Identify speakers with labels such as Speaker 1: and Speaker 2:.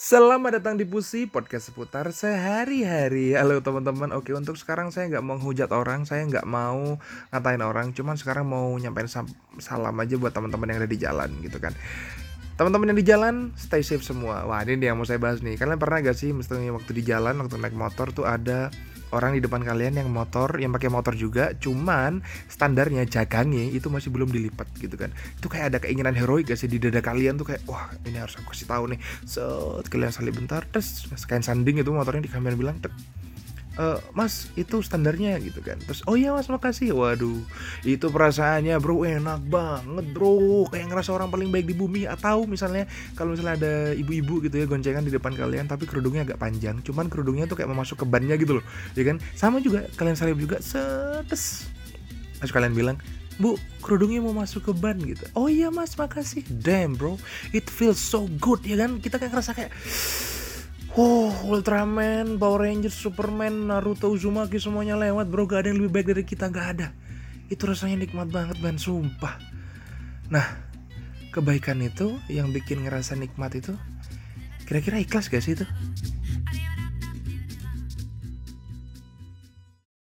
Speaker 1: Selamat datang di Pusi, podcast seputar sehari-hari. Halo teman-teman, oke untuk sekarang saya nggak mau hujat orang Saya nggak mau ngatain orang. Cuman sekarang mau nyampein salam aja buat teman-teman yang ada di jalan gitu kan Teman-teman yang di jalan, stay safe semua. Wah ini yang mau saya bahas nih. Kalian pernah gak sih, misalnya waktu di jalan, waktu naik motor tuh ada orang di depan kalian yang motor yang pakai motor juga cuman standarnya jagangnya itu masih belum dilipat gitu kan. Itu kayak ada keinginan heroik gak sih di dada kalian tuh kayak wah ini harus aku kasih tahu nih. Set kalian salib bentar terus sekalian sanding itu motornya di kamera bilang e, mas itu standarnya gitu kan. Terus oh iya mas makasih. Waduh itu perasaannya bro enak banget bro. Kayak ngerasa orang paling baik di bumi. Atau misalnya kalau misalnya ada ibu-ibu gitu ya goncengan di depan kalian tapi kerudungnya agak panjang cuman kerudungnya tuh kayak mau masuk ke bannya gitu loh. Ya kan? Sama juga kalian salib juga setes. Terus kalian bilang Bu, kerudungnya mau masuk ke ban gitu. Oh iya mas, makasih. Damn bro, it feels so good ya kan? Kita kayak ngerasa kayak Oh, Ultraman, Power Rangers, Superman, Naruto, Uzumaki semuanya lewat bro. Gak ada yang lebih baik dari kita, gak ada. Itu rasanya nikmat banget ban, sumpah. Nah, kebaikan itu yang bikin ngerasa nikmat itu Kira-kira ikhlas gak sih itu?